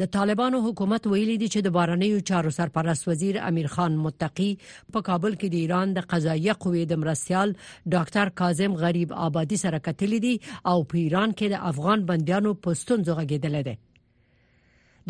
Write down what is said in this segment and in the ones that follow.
د طالبانو حکومت ویلي دي چې د بارنیو چارو سرپرست وزیر امیر خان متقی په کابل کې د ایران د قضایه قوې د مرستيال ډاکټر کاظم غریب آبادی سره کتلې دي او په ایران کې د افغان بندیانو پستون زغږیدل دي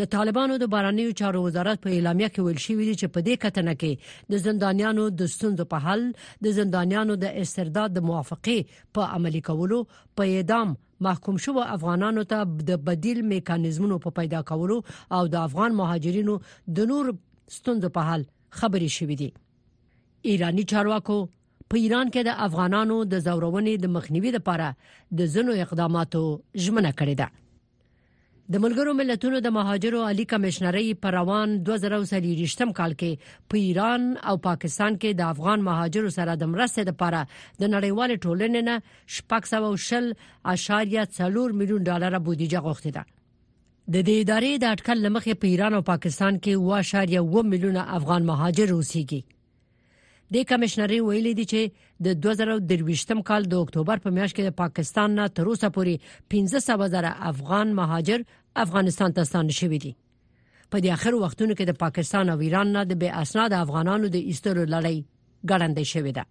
د طالبانو د بارنیو چارو وزارت په اعلامیه کې ویل شوی دی چې په دې کتنه کې د زندانیانو د ستونزو په حل د زندانیانو د استرداد د موافقه په عملی کولو په اعدام محکوم شو افغانانو ته د بدیل میکانیزمونو په پیدا کولو او د افغان مهاجرینو د نور ستونزو په حل خبرې شوې دي ایرانی چارواکو په ایران کې د افغانانو د زورونې د مخنیوي لپاره د زنو اقداماتو ژمنه کړې ده د ملګرو ملتونو د مهاجرو عالی کمشنرۍ پر روان 2023م کال کې په ایران او پاکستان کې د افغان مهاجرو سره د مرستې لپاره د نړیوال ټولنې نه 620.4 میلیون ډالر بودیجه غوښتې ده د دې ادارې د اټکل لمخې په ایران او پاکستان کې 1.1 میلیون افغان مهاجر اوسېږي د کمشنري ویلي دي چې د 2023م کال د اکتوبر په میاشت کې د پاکستان نه تر اوسه پورې 1500 زره افغان مهاجر افغانستان ته ستانه شوي دي په دې اخر وختونو کې د پاکستان او ایران نه د بې اسناد افغانانو د ایستلو لړۍ ګړندې شوې ده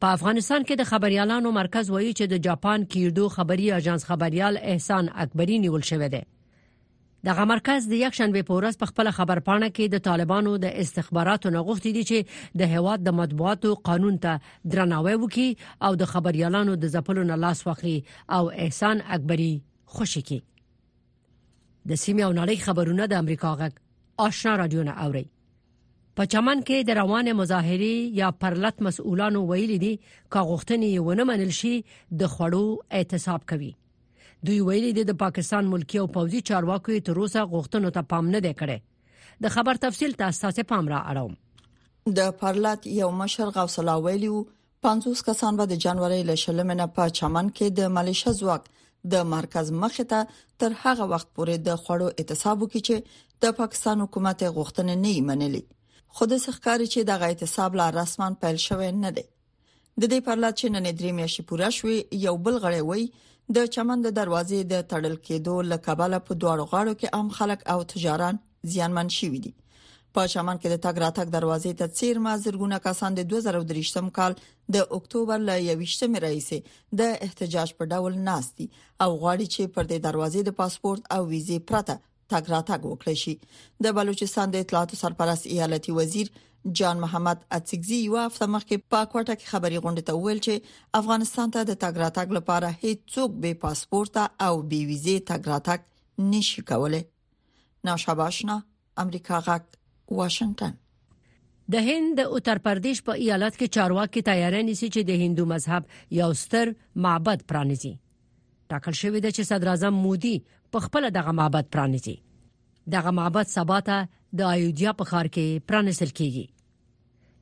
په افغانستان کې د خبريالانو مرکز وایي چې د جاپان کیردو خبري اژانس خبريال احسان اکبري نیول شوی دی دغه مرکز د یک شنبه په ورځ په خپل خبرپاڼه کې د طالبانو د استخباراتو نغښتې دي چې د هواد د مطبوعاتو قانون ته درناوی وکړي او د خبريالانو د ځپلو نه لاس واخلي او احسان اکبري خوشي کړي د سیمې او نړۍ خبرونه د امریکا غږ آشنا رادیو نه اوري په چمن کې د روان مظاهره یا پرلط مسؤلانو ویلي دي کاغښتنې ونه منل شي د خړو اعتصاب کوي دوی ویلي دي د پاکستان ملکی او پوځي چارواکو یې تر اوسه غوښتنو ته پام نه دی کړی د خبر تفصیل تاسو تاسو پام را اړوم د پرلت یو مشر غوث الله ویلیو 50 کسان به د جنوري له شلمې نه په چمن کې د ملیشه ځواک د مرکز مخې ته تر هغه وخت پورې د خړو اعتصاب وکړي چې د پاکستان حکومت غوښتنې نه یې منلې خو د سخکاري چې د غیتصاب لا رسمن پیل شوی نه دی د دې پرلا چې نن درې میاشتې پوره شوې یو بل غړی وای د چمن د دروازې د تړل کېدو لکباله په دواړو غاړو کې عام خلک او تجاران زیانمن شوي دي په چمن کې د تګ راتګ دروازې ته چیرمه زرګونه کسان د 2023 کال د اکتوبر ل 21 مې رئیسې د احتجاج په ډول ناشتي او غواړي چې پر دې دروازې د پاسپورت او ویزې پرته تګ راتګ وکړي شي د بلوچستان د اطلاعاتو سرپرست ایالتي وزیر جان محمد اڅکزي یو هفته مخکې په کوټه کې خبري غونډه ته ویل چې افغانستان ته د تګ راتګ لپاره هیڅ څوک به پاسپورت او بي ویزه تګ راتګ نشي کولای ناشاباشنا امریکا غاک واشنگټن د هند د اتر پردیش په ایالت کې چارواکي تیاری نیسي چې د هندو مذهب یو ستر معبد پرانیزي ټاکل شوې ده چې صدر اعظم مودي په خپل دغه معبد پرانیزي دغه معبد سبا ته د ایودیا په ښار کې پرانیزل کیږي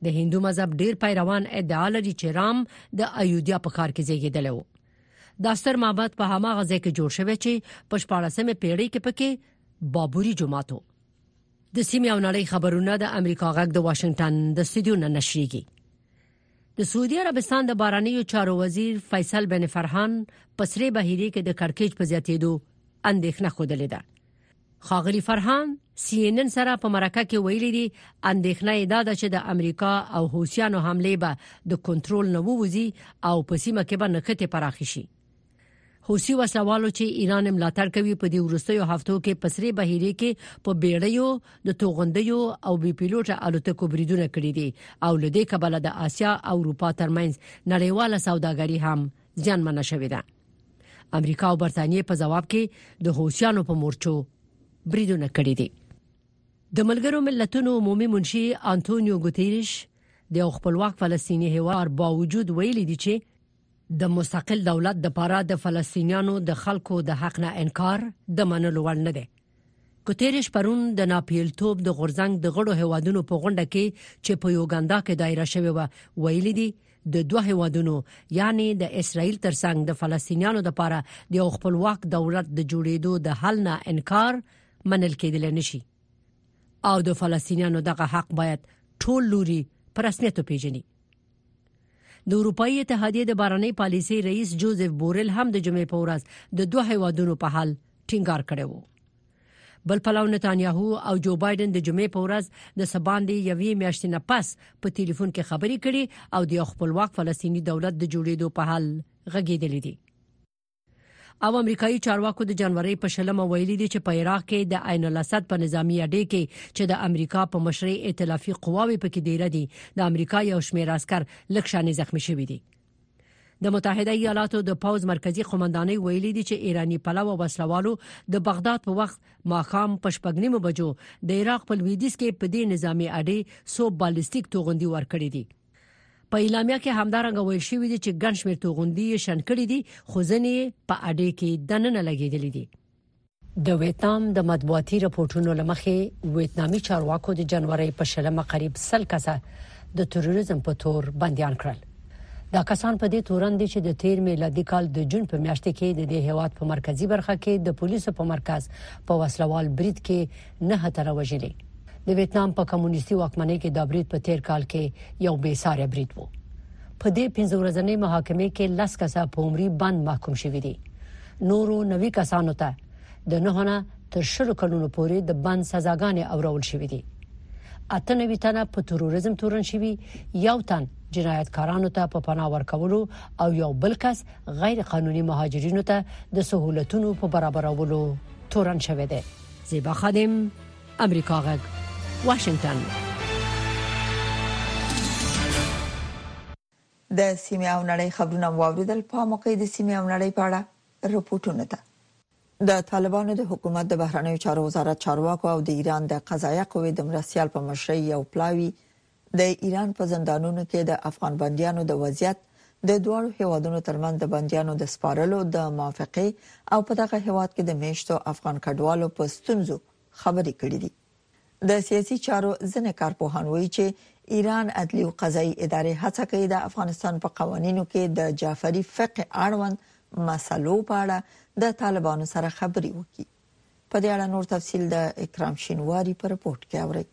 د هندو مذهب ډیر پیروان ادعا لري چې رام د ایودیا په ښار کې زیږیدل وو دا ستر معبد په هماغه ځای کې جوړ شوی چې په 14مې پیړۍ کې پکې بابوري جماعت وو د سیمې او نړۍ خبرونه د امریکا غږ د واشنگټن د استودیو نه نشریږي د سعودي عربستان د بارانیو چارو وزیر فیصل بن فرحان په سری بهیري کې د کړکېچ په زیاتېدو اندېښنه خوده ده خاغلی فرحان سی ان ان سره په مرکه کې ویلي دي اندېښنه یې دا ده چې د امریکا او حوثیانو حمله به د کنټرول نه ووځي او په سیمه کې به نښته پراخ شي حوثي وسلوالو چې ایران ملاتړ کوي په دې وروستیو هفتو کې په سری بهیره کې په بیړیو د توغندیو او بي پیلوټه الوتکو بریدونه کړي دي او لدې کبله د اسیا او اروپا ترمنځ نړیواله سوداګري هم ځانمن شوې ده امریکا او برتانیې په جواب کې د حوثیانو په مورچو بریدونه کړي دي د ملګرو ملتونو عمومي منشي انټونیو ګوتیریش د خپلواک فلسطیني هوار باوجود ویلي دي چې د مستقل دولت د پاره د فلسطینیانو د خلکو د حق نه انکار د منلو وړ نه دی کتیرش پرون د ناپیلتوب د غورزنګ د غړو هوادونو په غونډه کې چې په یوګاندا کې دایره شوې و ویل دي د دوه هوادونو یعنی د اسرایل ترڅنګ د فلسطینیانو د پاره د یو خپلواک دولت د جوړېدو د حل نه انکار منل کېدل نشي او د فلسطینیانو دغه حق باید ټول لوري پر رسمیت پیژني د اروپאيي اتحادیې د بارنۍ پالیسي رئیس جوزف بورل هم د جمعې په ورځ د دوه هیوادونو په حل ټینګار کړی وو بل پلو نتانیاهو او جو بایدن د جمعې په ورځ د سباندې یوې میاشتې نه پس په ټلیفون کې خبرې کړې او د خپلواک فلسطینی دولت د جوړېدو په حل غږېدلې دي او امریکایي چارواکو د جنوري په شلمه ویلي دي چې په عراق کې د عین الاسد په نظامی اډې کې چې د امریکا په مشرۍ ائتلافي قواوې پکې دیره دي د امریکا یو شمېر عسكر لکشانې زخمی شوي دي د متحده ایالاتو د پوز مرکزی قومندانۍ ویلي دي چې ایرانی پلوه وسلوالو د بغداد په وخت ماخام پشپګنیمو بجو د عراق په لویدیځ کې په دې نظامی اډې سو بالستیک توغندي ورکړي دي په اعلامیه کې همدارنګه ویل شوی دی چې ګڼ شمېر توغندي شن کړي دي خو ځنې په اډې کې دننه لګیدلې دي د ویتنام د مطبوعاتي راپورټونو لمخې ویتنامي چارواکو د جنوري په شلمه قریب سل کسه د تروریزم په تور بندیان کړل دا کسان په دې تورن دي چې د تیر میلادي کال د جون په میاشت کې د دې هیواد په مرکزی برخه کې د پولیسو په مرکز په وسلوال برید کې نه تر وژلي د ویتنام په کمونیستي واکمنۍ کې دا برید په تیر کال کې یو بې ساري برید وو په دې پنځه ورځنۍ محاکمه کې لس کسه په عمري بند محکوم شوې دي نورو نوي کسانو ته د نهونه تر شلو کلونو پورې د بند سزاګانې اورول شوې دي اته نوي تنه په تروریزم تورن شوي یو تن جنایتکارانو ته په پناه ورکولو او یو بل کس غیر قانوني مهاجرینو ته د سہولتونو په برابرولو تورن شوی دی زیبا خادم امریکا غږ واشنگتن د سیمه او نړۍ خبرونه واوریدل په موقع د سیمه او نړۍ په اړه رپورټونه ده د طالبانو د حکومت د بهرنیو چارو وزارت چارواکو او د ایران د قضایه قوې د مرستيال په مشرۍ یو پلاوی د ایران په زندانونو کې د افغان بندیانو د وضعیت، د دواړو هېوادونو ترمنځ د بندیانو د سپارلو د موافقې او په دغه هېواد کې د مېشتو افغان کډوالو په ستونزو خبرې کړې دي. د سیاسي چارو ځینې کارپوهان وایي چې ایران عدلي او قضايي ادارې هڅه کوي د افغانستان په قوانینو کې د جعفري فقه اړوند مسلو په اړه د طالبانو سره خبرې وکړي. په دې اړه نور تفصیل د اکرام شینواری په رپورت کې اورئ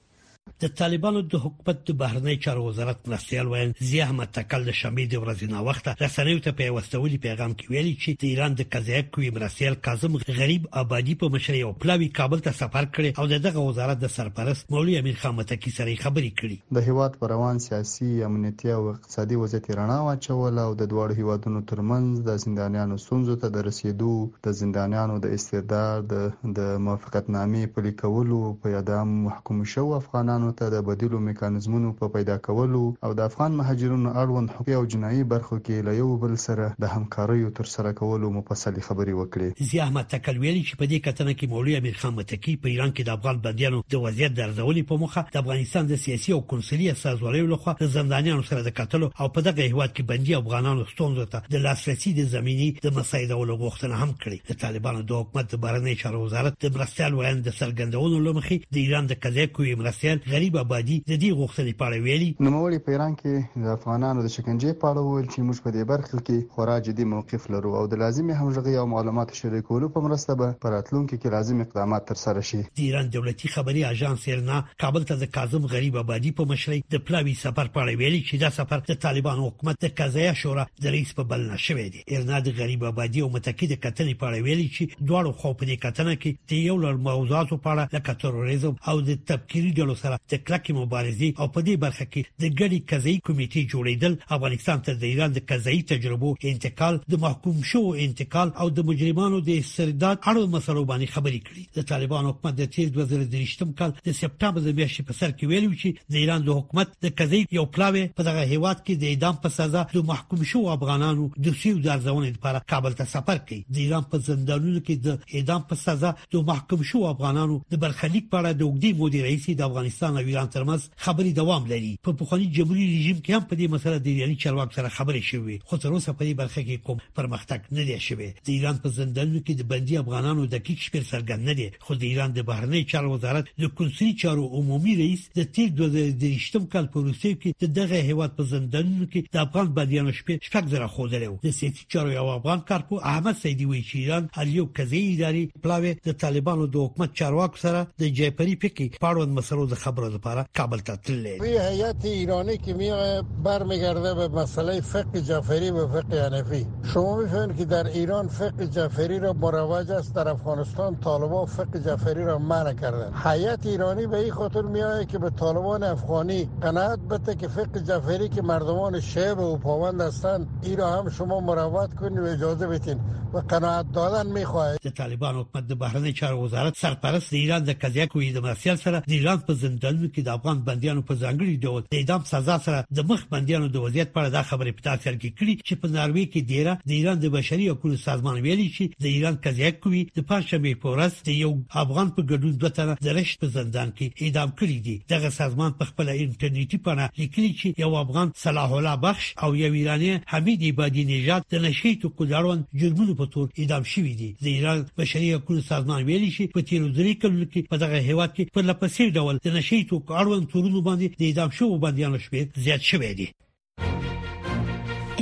د طالبانو د حکومت د بهرنی چارو وزارت مرستيال ویاند ضیا احمد تکل د شنبې د ورځې نا وخت رسنیو ته په وسولي پیغام کې ویلي چې د ایران د قضایه قوی مرستيال کاظم غریب آبادی په مشر یو پلاوی کابل ته سفر کړي او دغه وزارت د سرپرست مولوی امیر خان متکی سره خبرې کړي د هیواد پر روان سیاسي امنیتي او اقتصادي وضعیت یې رڼا واچوله او د دواړو هېوادونو تر منځ د زندانیانو ستونزو ته د رسېدو، د زندانیانو د استرداد، د موافقت نامې پلي کولو، په اعدام محکومو شوو افغانانو ته د بدیلو میکانیزمونو په پیدا کولو او د افغان مهاجرینو اړوند حقوقي او جنایي برخو کې له یو بل سره د همکاریو ترسره کولو مفصلې خبرې وکړې. ضیا احمد تکل ویلي چې په دې کتنه کې مولوي امیرخان تکي په ایران کې د افغان بندیانو د وضعیت د ارزونې په موخه د افغانستان د سیاسي او کونسلي استازوالیو لخوا د زندانیانو سره د کتلو او په دغه هیواد کې بندي افغانانو ستونزو ته د لاسرسي د زمینې د مساعدولو غوښتنه هم کړې د طالبانو د حکومت د بهرنیو چارو وزارت د مرستیال ویاند د څرګندونو له مخې د ایران د قضیه کوي مرستیال غریب آبادي د دې غوښتنې په اړه ویلي نوموړي په ایران کې د افغانانو د شکنجې په اړه وویل چې موږ په دې برخه کې خورا جدي موقف لرو او د لازمې همغږۍ او معلوماتو شریکولو په مرسته به په راتلونکي کې لازم اقدامات ترسره شي. د ایران دولتي خبري اژانس ایرنا کابل ته د کاظم غریب ابادي په مشرۍ د پلاوي سفر په اړه ویلي چې دا سفر د طالبانو حکومت د قضایه شورا د رئیس په بلنه شوی دی. ایرنا د غریب ابادي او متقي د کتنې په اړه ویلي چې دواړو خواو په دې کتنه کې د یو لړ موضوعاتو په اړه لکه تروریزم او د تبکیري ډلو سره د کلکې مبارزې او په دې برخه کې د ګډي قضایي کمیټې جوړیدل افغانستان ته د ایران د قضایي تجربو انتقال د محکوم شو انتقال او د مجرمانو د استرداد اړو مسلو باندې خبرې کړې د طالبان حکومت د تیر 2023 کال د سپټمبر د میاشتې په سر کې ویلو چې د ایران د حکومت د قضایي یو پلاوی په دغه هیواد کې د اعدام په سزا د محکوم شو افغانانو د سیو د ارزونې لپاره کابل ته سفر کوي د ایران په زندانونو کې د اعدام په سزا د محکوم شو افغانانو د برخلیک په اړه د وګړي مودي رئیس د افغانستان او ایران ترمنځ خبري دوام لري په پخواني جمهوریت رژیم کې هم په دې مسله د ایراني چارواکو سره خبرې شوې خو تر اوسه په دې برخه کې کوم پرمختګ نه دی شوی د ایران په زندانونو کې د بندي افغانانو د کیک شمیر څرګند نه دی خو د ایران د بهرنی چارو وزارت د کنسولي چارو عمومي رئیس د تیر 2023 کال په وروستیو کې د دغه هیواد په زندانونو کې د افغان بندیانو شمیر شپږ زره خوده د سیاسي چارو یو افغان کارپو احمد سیدی وایي چې ایران هر یو کزي اداري پلاوی د طالبانو د حکومت چارواکو سره د جیپری پکې پاړوند مسلو د خبرو لپاره کابل ته تللی وی هیئت ایرانی که میغه برمیگرده به مسئله فقه جعفری و فقه حنفی شما میفهمید که در ایران فقه جعفری را مروج است در افغانستان طالبان فقه جعفری را منع کردن هیئت ایرانی به این خاطر میآید که به طالبان افغانی قناعت بده که فقه جعفری که مردمان شیعه به او پابند هستند ای را هم شما مراوات کنید و اجازه بتین و قناعت دادن میخواهید د طالبانو حکومت د بهرنی چارو وزارت سرپرست د ایران د قضیه کوی د مرسیال سره د ایران په زندانونو کې د افغان بندیانو په ځانګړي ډول د اعدام سزا سره د مخ بندیانو د وضعیت په اړه دا خبرې په داسې حال کې کړي چې په ناروې کې دیره د ایران د بشري حقوقو سازمان ویلي چې د ایران قضیه کوی د پنځشنبه په ورځ د یو افغان په ګډون دوه تنه د رشت په زندان کې اعدام کړي دي دغه سازمان په خپل انټرنیټي پاڼه لیکلي چې یو افغان صلاح الله بخش او یو ایرانی حمید عبادي نژاد د نشي توکو د اړوند جرمونو په تور اعدام شوی دی د ایران بشري حقوقو سازمان ویلي چې په تیرو درې کلونو کې په دغه هیواد کې په لپسې ډول د نشي توکو اړوند تورونو باندې د اعدام شوو بندیانو شمیر زیات شوی دی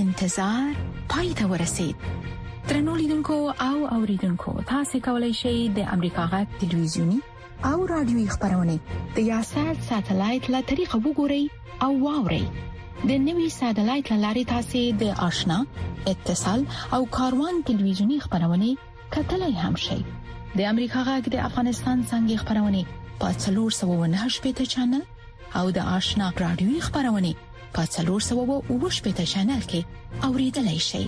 انتظار پای ته ورسید ترنو لیدونکو او اوریدونکو تاسو کولی شئ د امریکا غا ټلویزیونی او رادیوي خبرونه د یاشر ساتلایت له طریقو وګورئ او واورئ د نوي ساتلایت لارې تاسو د آشنا اتصال او کاروان ټلویزیونی خبرونه کتلای هم شئ د امریکا غږ د افغانستان څنګه خبرونه په 309 پټ چنل او د آشنا رادیوي خبرونه په 309 پټ چنل کې اوریدلای شئ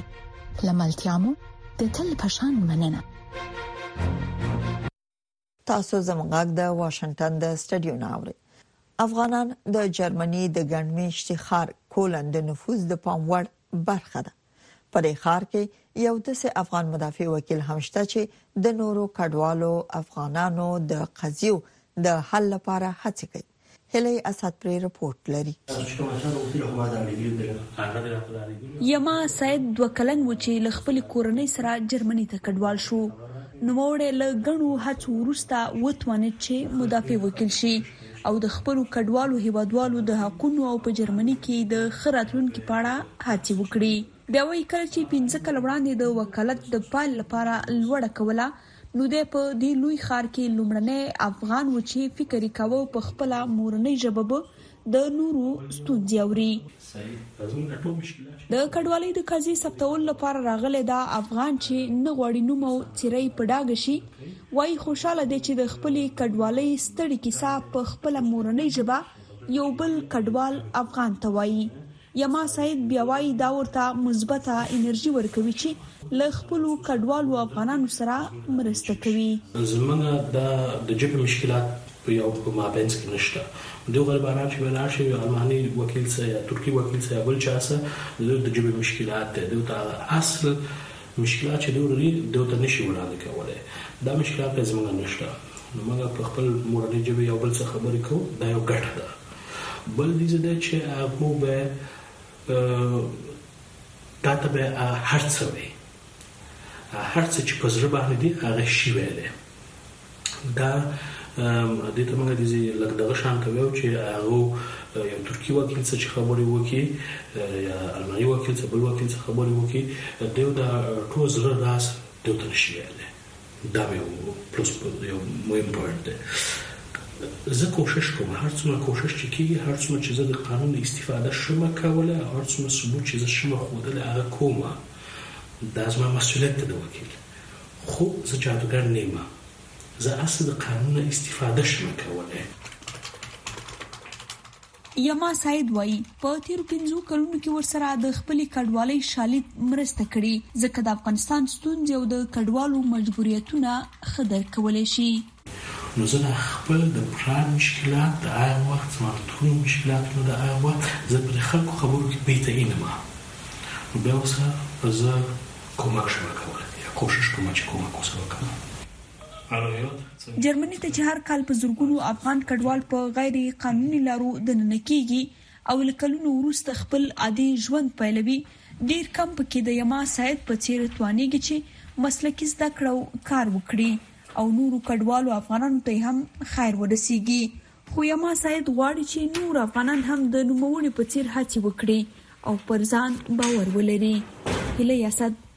لملتيامو د تل پشان مننه تاسو زموږ غږ د واشنګټن د سټډیو نه اورئ. افغانان د جرمني د ګڼ میشتي ښار کولن د نفوذ د پام وړ برخه ده. په دې ښار کې یو داسې افغان مدافع وکیل هم شته چې د نورو کډوالو افغانانو د قضیو د حل لپاره هڅې کوي. هیلۍ اسد پرې رپورټ لري. یما سید دوه کلن و چې له خپلې کورنۍ سره جرمني ته کډوال شو. نوموړی له ګڼو هڅو وروسته وتوانېد چې مدافع وکیل شي او د خپلو کډوالو هېوادوالو د حقونو او په جرمني کې د ښه راتلونکي په اړه هڅې وکړي. بیا وایي، کله چې پنځه کاله وړاندې د وکالت د پایلې لپاره لوړه کوله، نو دی په دې لوی ښار کې لومړنی افغان و چې فکر یې کاوه په خپله مورنۍ ژبه به د نورو ستونزې اوري. د کډوالۍ د قضیې ثبتولو لپاره راغلی دا افغان چې نه غواړي نوم او څېره یې په ډاګه شي وايي، خوشاله دی چې د خپلې کډوالۍ ستړې کیسه په خپله مورنۍ ژبه یو بل کډوال افغان ته وايي. یما سعید بیا وايي، دا ورته مثبته انرژي ورکوي چې له خپلو کډوالو افغانانو سره مرسته کوي. زموږ دا د ژبې مشکلات په یو په مابینځ کې نشته، دوی غریبانان چې ولاړ شي الماني وکیل سه یا ترکي وکیل سه یا بل چا سه د دوی د ژبې مشکلات دی، دوی ته هغه اصل مشکلات چې دوی لري دوی ته نشي وړاندې کولی، دا مشکلات بیا زموږ نشته، نو موږ په خپل مورنۍ ژبې یو بل سه خبرې کوو، دا یو ګټه ده. بل ویزه ده چې هغه به تاته به هر څه وي هر څه چې په زړه باندې دي هغه شی ویل دا د دې ترمنځ د زی لګ دغه شان ته ویو چې هغه یو ترکی وکیل څخه خبرې وکي یا الماني وکیل څخه بل وکیل څخه خبرې وکي دا ټول زړه راز دوت نشي ویل دا یو پلس یو مهم پوینټ دی زه کوشش کوم هر څومره کوشش چې کیږي هر څومره چې زه د قانون استفاده شم کوله او هر څومره ثبوت چې زه شم خودل هغه کوم دا زما مسولیت دی د وکیل خو زه جادوګر نیمه زه اصل د قانون استفاده شم کوله یما سعید وايي، په تېرو پنځو کلونو کې ورسره د خپلې کډوالۍ شالید مرسته کړې، ځکه د افغانستان ستونزې او د کډوالو مجبوریتونه ښه درک کولی شي. نو زه دا خپل د پلار مشکلات د هغه وخت، زما د ترونو مشکلات نو د هغه وخت، زه په دې خلکو خبرو کې پي ته اينمه نو بیا ورسره زه کومک شم کولی یا کوشش کومه چې کومک ورسره وکړم. جرمني ته چې هر کال په زرګونو افغان کډوال په غیر قانوني لارو دننه کیږي او له کلونو وروسته خپل عادي ژوند پیلوي، ډیر کم په کې د یما سعید په څیر توانیږي چې مسلکي زده کړه او کار وکړي او نورو کډوالو افغانانو ته یې هم خیر ورسیږي. خو یما سعید غواړي چې نور افغانان هم د نوموړي په څیر هڅې وکړي او پر ځان باور ولري. هیلۍ اسد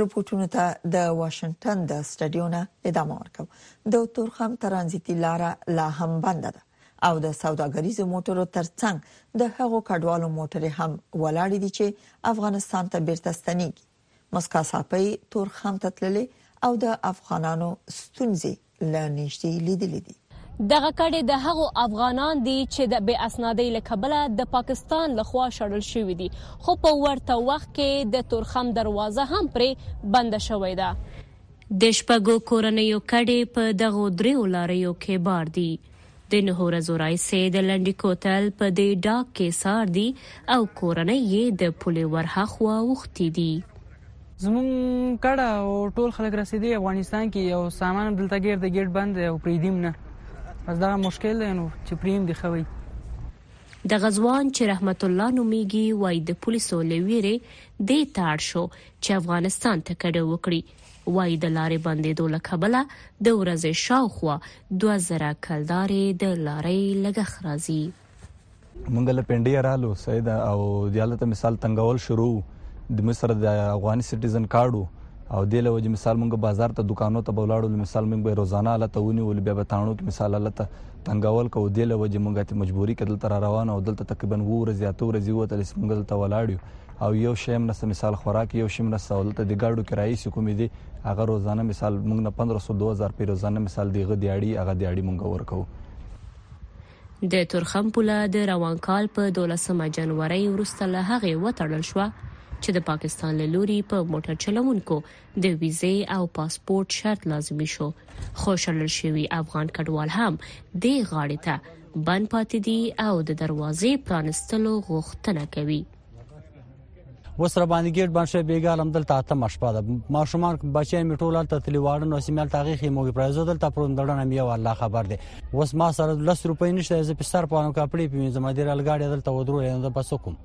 رپورټونو ته د واشنگټن د سټډیو نه ادامه ورکوم د تورخم ترانزیتي لار لا هم بنده ده او د سوداګریزو موټرو ترڅنګ د هغو کډوالو موټرې هم ولاړې دي چې افغانستان ته بیرته ستنېږي مسکا صافي تورخم ته تللې او د افغانانو ستونزې له نږدې لیدلي دي. دغه کډې د هغو افغانان دي چې د بې اسنادۍ له کبله د پاکستان له خوا شړل شوي دي، خو په ورته وخت کې د تورخم دروازه هم پرې بنده شوې ده. د شپږو کورنیو کډې په دغو دریو لاریو کې بار دي. د نهو ورځو راهیسې د لنډي کوتل په دې ډاګ کې څار دي او کورنۍ یې د پولې ورهاخوا اوښتي دي. زموږ کډه او ټول خلک رسېدي افغانستان کې او سامان هم دلته ګیر دی، ګېټ بند دی او پرېږدي هم نه. بس دغه مشکل دی نو چې پرېمږدي ښه وي. دغه ځوان چې رحمت الله نومېږي وايي، د پولیسو له وېرې دې ته اړ شو چې افغانستان ته کډه وکړي. وايي د لارې بندېدو له کبله د ورځې شاوخوا دوه زره کلدارې د لارۍ لګښت راځي. مونږ له پنډیه رالو سید او دیالته مثال تنګول شروع د مصر د افغاني سټیزن کارډو او د له وجه مثال مونږ بازار ته دکانو ته بولاړو مثال مونږ به روزانه لته ونی ول بیا به تانو کې مثال لته تنګول کو د له وجه مونږ ته مجبوری کدل تر روان او دلته تقریبا وو ورځ یا تو ورځ وو تل مونږ دلته ولاړو او یو شی مرسته مثال خوراک یو شی مرسته او دلته د ګاډو کرایې چې کومې دي هغه روزانه مثال موږ نه 1500 2000 په روزانه مثال دی غ دیاړي هغه دیاړي موږ ورکو د تورخم پوله د روان کال په 12 جنوري وروسته له هغې وتړل شو چې د پاکستان له لوري په موټر چلوونکو د ویزې او پاسپورت شرط لازمي شو خو شړل شوی افغان کډوال هم د غاړې ته بند پاتې دي او د دروازې پرانستلو غوښتنه کوي اوس را باندې ګیټ باندې شوی بیګا لم دلته اته مشپه ده ماشومان بچی می ټول تل تلی واړه نو سیمل تاغي خې موږ پرایزو دلته پرون دړنه می والله خبر ده اوس ما سره 10 روپۍ نشته زه په سر پانو کپړې پیوم زما ډیر الګاډي دلته ودرو نه ده پس کوم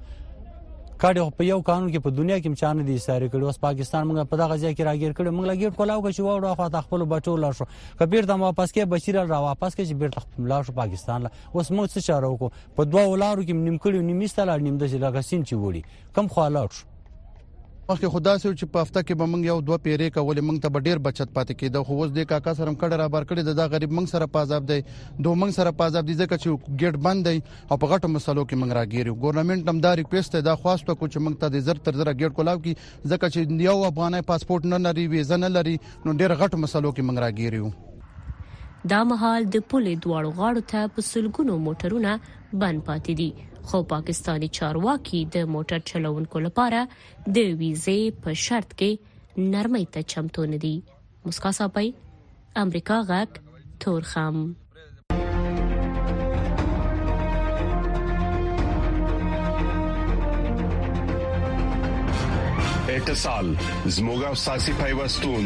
کډه په یو قانون کې په دنیا کې مچانه دي ساري کړي اوس پاکستان موږ په دغه ځای کې راګیر کړي موږ لګیر کولاو کې وړو خو ته خپل بچو لا شو کبیر د واپس کې بشیر را واپس کې چې بیرته لا شو پاکستان لا اوس موږ څه چاره وکړو په دوه ولارو کې نیم کړیو نیم ایسته لاړ نیم داسې لکه سین چې وړي کم خو لاړ شو مخکې خدا سې چې په هفته کې به موږ یو دوه پیرې کولې موږ ته به ډیر بچت پاتې کېده خو اوس د کاکا سره کډه را بار کړې دا غریب موږ سره پازاب دی دوه موږ سره پازاب دي ځکه چې ګیټ بند دی او په غټو مسلو کې موږ راګیرو ګورنمنت هم دا ریکوست دا خواست کو چې موږ ته د زر تر زر ګیټ کولاو کی ځکه چې یو افغاني پاسپورت نه لري ویزه نه لري نو ډیر غټو مسلو کې موږ راګیرو دا مهال د پولې دواړو غاړو ته په سلګونو موټرونه بند پاتې دي، خو پاکستاني چارواکي د موټر چلوونکو لپاره د ویزې په شرط کې نرمۍ ته چمتو نه دي. مسکا ساپۍ، امریکا غږ، تورخم. اتصال زموږ او ساسي پیوستون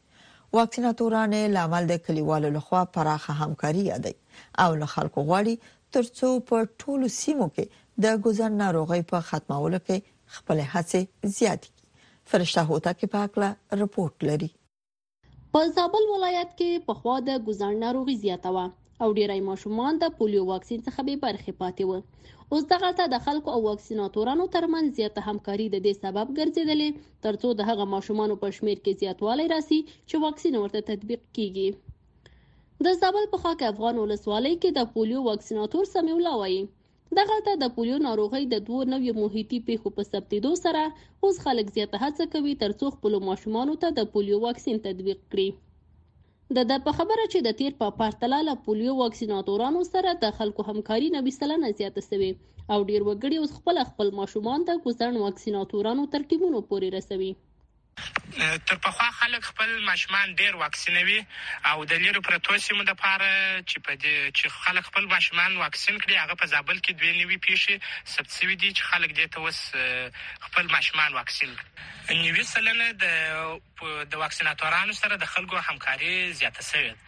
واکسینه تورانې لامل د کلیوالو لخوا پراخه همکاري یادي او له خلکو غواړي ترڅو په ټولو سیمو کې د ګوزن ناروغي په ختمولو کې خپل هڅې زیاتې کړي فرشته هوتکي په اړه رپورت لري په زابل ولایت کې پخوا د ګوزن ناروغي زیاته وه او ډیری ماشومان د پولیو واکسین څخه بې برخې پاتې و اوس دغلته د خلکو او واکسیناتورانو ترمنځ زیاته همکاري د دې سبب ګرځېدلې ترڅو د هغه ماشومانو په شمیر کې زیاتوالی راسي چې واکسین ورته تطبیق کیږي د زابل په خاک افغان ولسوالۍ کې د پولیو واکسیناتور سمیع الله وایي دغلته د پولیو ناروغۍ د دوو نویو محیطي پیښو په ثبتېدو سره اوس خلک زیاته هڅه کوي ترڅو خپلو ماشومانو ته د پولیو واکسین تطبیق کړي د ده په خبره چې د تېر په پرتله له پولیو واکسیناتورانو سره د خلکو همکاري نوي سلنه زیاته سوې او ډېر وګړي اوس خپله خپل ماشومان د ګوزڼ واکسیناتورانو تر ټیمونو پورې رسوي. تر پخوا خلک خپل ماشومان ډېر واکسینوي او د لیرو پرتو سیمو لپاره چې په دې چې خلک خپل ماشومان واکسین کړي هغه په زابل کې دوې نوي پېښې ثبت سوي دي چې خلک دې ته اوس خپل ماشومان واکسین کړي. نوي سلنه د د واکسیناتورانو سره د خلکو همکاري زیاته شوې ده.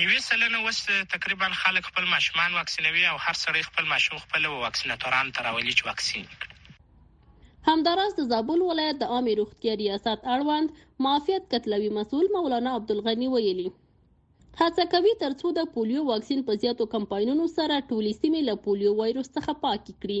نوي سلنه اوس تقریبا خلک خپل ماشومان واکسینوي او هر سړی خپل ماشوم خپله واکسیناتورانو ته راولي چې واکسین یې کړي. همداراز د زابل ولایت د عامې روغتیا ریاست اړوند معافیت کتلوي مسؤل مولانا عبدالغني ویلي، هڅه کوي ترڅو د پولیو واکسین په زیاتو کمپاینونو سره ټولې سیمې له پولیو وایروس څخه پاکې کړي.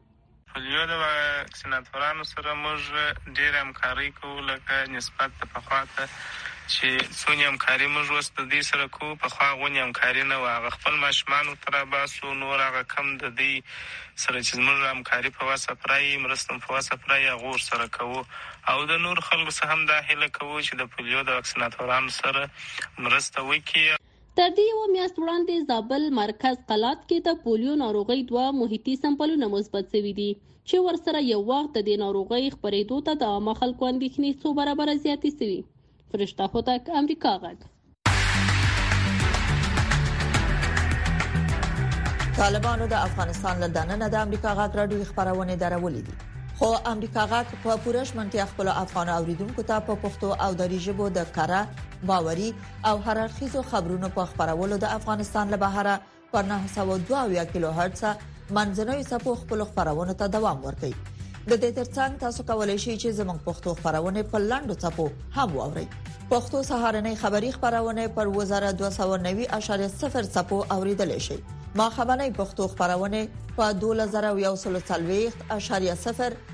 پولیو د واکسیناتورانو سره موږ ډېرې همکارۍ کوو لکه نسبت د پخوا ته چې څونې همکاري موږ اوس د دوی سره کوو پخوا غونې همکاري نه وه هغه خپل ماشومان ورته راباسو نور هغه کم د دوی سره چې زموږ همکاري په وسه پرایي مرسته مو په وسه پرایي هغو ورسره کوو او د نورو خلکو څخه هم دا هیله کوو چې د پولیو د واکسیناتورانو سره مرسته وکړي. تر دې یوه میاشت وړاندې زابل مرکز قلات کې د پولیو ناروغۍ دوه محیطي سمپلونه مثبت شوي دي چې ورسره یو وخت د دې ناروغۍ خپرېدو ته د عامه خلکو اندېښنې څو برابره زیاتې شوي فرشته هوتک امریکا غږ طالبانو د افغانستان له دننه د امریکا غاټ راډیو خبرونه درولې دي خو امریکا غاټ په پوره شمنتیا خپل افغان اوریدونکو ته په پښتو او دری ژبه د کارا باوري او هر اړخیزو خبرونو په خبرولو د افغانستان له بهره په 902 کیلو هرتز منځنوي سپو خپل خبرونه ته دوام ورکړي د دې ترڅنګ تاسو کولی شئ چې زموږ پښتو خبرونه په لاندو چپو هم واورئ پښتو سهارنې خبری خبرونه پر 2290.0 چپو اوریدل شي ما خبرنې پښتو خبرونه په 2140.0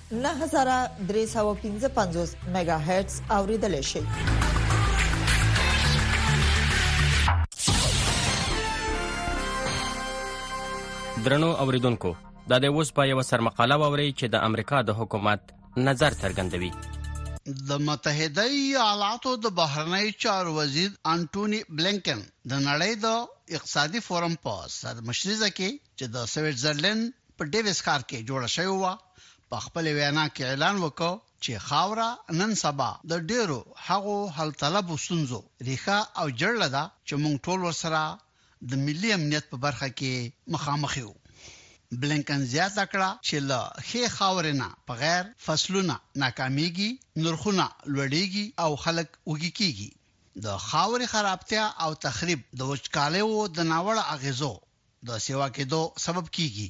9355 میگا هرتز اوریدل شي درنو اوریدونکو دا د اوس په یو سرمقاله ووري چې د امریکا د حکومت نظر څرګندوي د متحده ایالاتو د بهرنی چار وزیر انټونی بلینکن د نړۍ د اقتصادي فورم په سرمشريزه کې چې د سویټزرلند په ډیویس ښار کې جوړه شوې وه، په خپلې وینا کې اعلان وکړ چې خاوره نن سبا د ډېرو هغو حل طلبو ستونزو ریښه او جړله ده چې موږ ټول ورسره د ملي امنیت په برخه کې مخامخ یو. بلینکن زیاته کړه چې له ښې خاورې نه په غیر فصلونه ناکامېږي، نرخونه لوړېږي او خلک وږي کېږي. د خاورې خرابتیا او تخریب د وچکالیو د ناوړه اغېزو د سیوا کېدو سبب کېږي،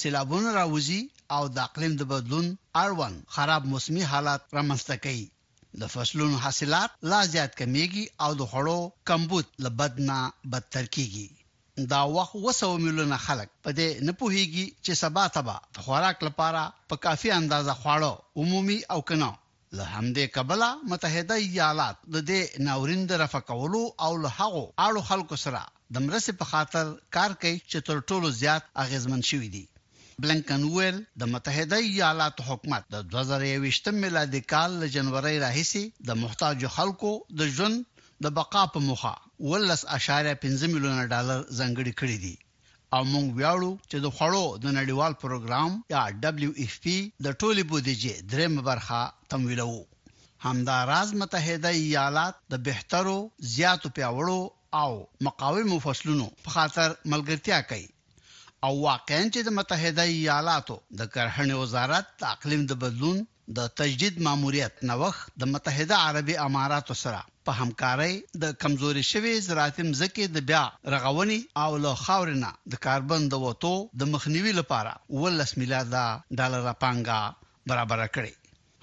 سېلابونه راوځي او د اقلیم د بدلون اړوند خراب موسمي حالات رامنځته کوي، د فصلونو حاصلات لا زیات کمېږي او د خوړو کمبود له بد نه بدتر کېږي. دا وخت اووه سوه میلیونه خلک په دې نه پوهېږي چې سبا ته به د خوراک لپاره په کافي اندازه خواړه ومومي او که نه، له همدې کبله متحده ایالات د دې ناورین د رفع کولو او له هغو اړو خلکو سره د مرستې په خاطر کار کوي چې تر ټولو زیات اغېزمن شوي دي. بلېنکن وویل، د متحده ایالاتو حکومت د دوه زره یوویشت میلادي کال له جنورۍ راهیسې د محتاجو خلکو د ژوند د بقا په موخه اوولس اعشاریه پنځه میلیونه ډالر ځانګړي کړي دي. او موږ ویاړو چې د خوړو د نړیوال پروګرام یا ډبلیو ایف پی د ټولې بودیجې دریمه برخه تمویلوو. همدا راز متحده ایالات د بهترو، زیاتو پیاوړو او مقاومو فصلونو په خاطر ملګرتیا کوي او واقعاً چې د متحده ایالاتو د کرهڼې وزارت د اقلیم د بدلون، د تجدید ماموریت نوښت د متحده عربي اماراتو سره په همکارۍ د کمزورې شوې زراعتي مځکې د بیا رغونې او له خاورې نه د کاربن د وتو د مخنیوي لپاره اوولس میلیارده ډالره پانګه برابره کړې.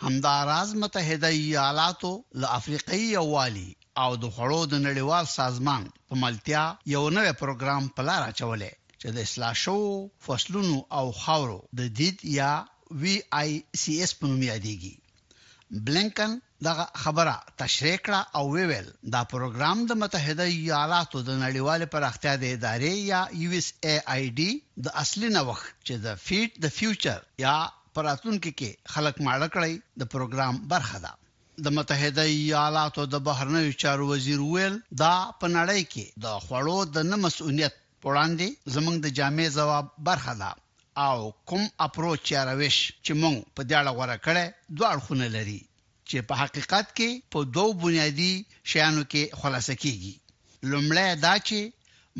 همدا راز متحده ایالاتو له افریقايي یووالي او د خوړو د نړیوال سازمان په ملتیا یو نوی پروګرام په لاره اچولی چې د اصلاح شوو فصلونو او خاورو د دید یا وی آی سی اس په نوم یادېږي بلینکن دغه خبره تشریح کړه او ویل دا پروګرام د متحده ایالاتو د نړیوال پراختیا د ادارې یا یو اس ای آی ډي د اصلي نوښت چې د فیډ د فیوچر یا پراتونکو کې خلک ماړه کړی د پروګرام برخه ده د متحده ایالاتو د بهرنیو چارو وزیر ویل دا په نړۍ کې د خوړو د نه مسؤلیت په وړاندې زمونږ د جامع ځواب برخه ده او کوم اپروچ یا روش چې مونږ په دې اړه غوره کړی دوه اړخونه لري چې په حقیقت کې په دوو بنیادي شیانو کې خلاصه کیږي لومړی دا چې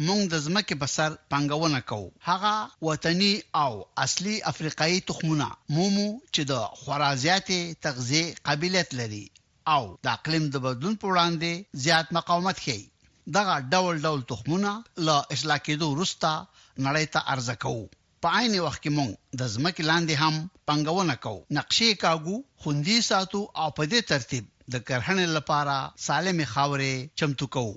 مونږ د ځمکې په سر پانګونه کوو هغه وطني او اصلي افریقایي تخمونه مومو چې د خورا زیاتې تغذیې قابلیت لري او د اقلیم د بدلون په وړاندې زیات مقاومت ښیي. دغه ډول ډول تخمونه له اصلاح کېدو وروسته نړۍ ته عرضه کوو. په عین وخت کې موږ د ځمکې لاندې هم پنګونه کوو، نقشې یې کاږو، خوندي یې ساتو او په دې ترتیب د کرهڼې لپاره سالمې خاورې چمتو کوو.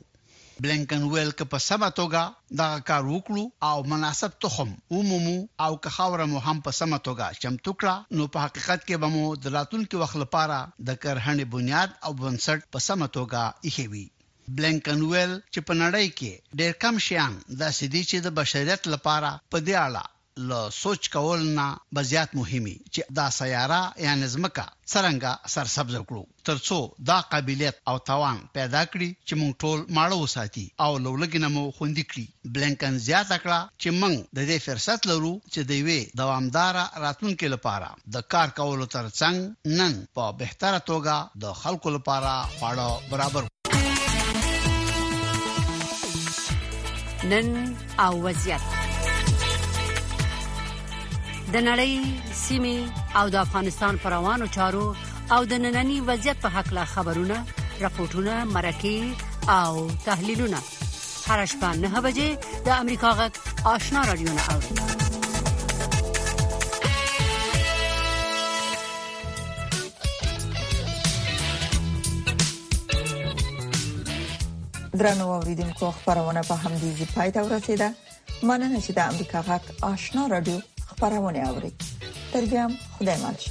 بلېنکن وویل که په سمه توګه دغه کار وکړو او مناسب تخم ومومو او که خاوره مو هم په سمه توګه چمتو کړه نو په حقیقت کې به مو د راتلونکي وخت لپاره د کرهڼې بنیاد او بنسټ په سمه توګه ایښی وي. بلېنکن وویل چې په نړۍ کې ډېر کم شیان داسې دي چې د بشریت لپاره په دې اړه له سوچ کولو نه به زیات مهم وي چې دا سیاره یعنې ځمکه څرنګه سرسبزه کړو تر څو دا قابلیت او توان پیدا کړي چې موږ ټول ماړه وساتي او له ولږې نه مو خوندي کړي. بلېنکن زیاته کړه چې موږ د دې فرصت لرو چې د یوې دوامداره راتلونکې لپاره، د کار کولو تر څنګ نن په بهتره توګه د خلکو لپاره خواړه برابر نن او وضعیت د نړۍ سیمه او د افغانستان پر روانو چارو او د ننني وضعیت په حق لا خبرونه راپورټونه مرکه او تحلیلونه هر شپه نه بجې د امریکا غږ آشنا رادیو نه اوري درنو اوریدونکو خبرونه په همدې ځای پاتې ورسیده مننه چې د امریکا غږ آشنا رادیو خبرونه اوري تر بیا خدای مل شي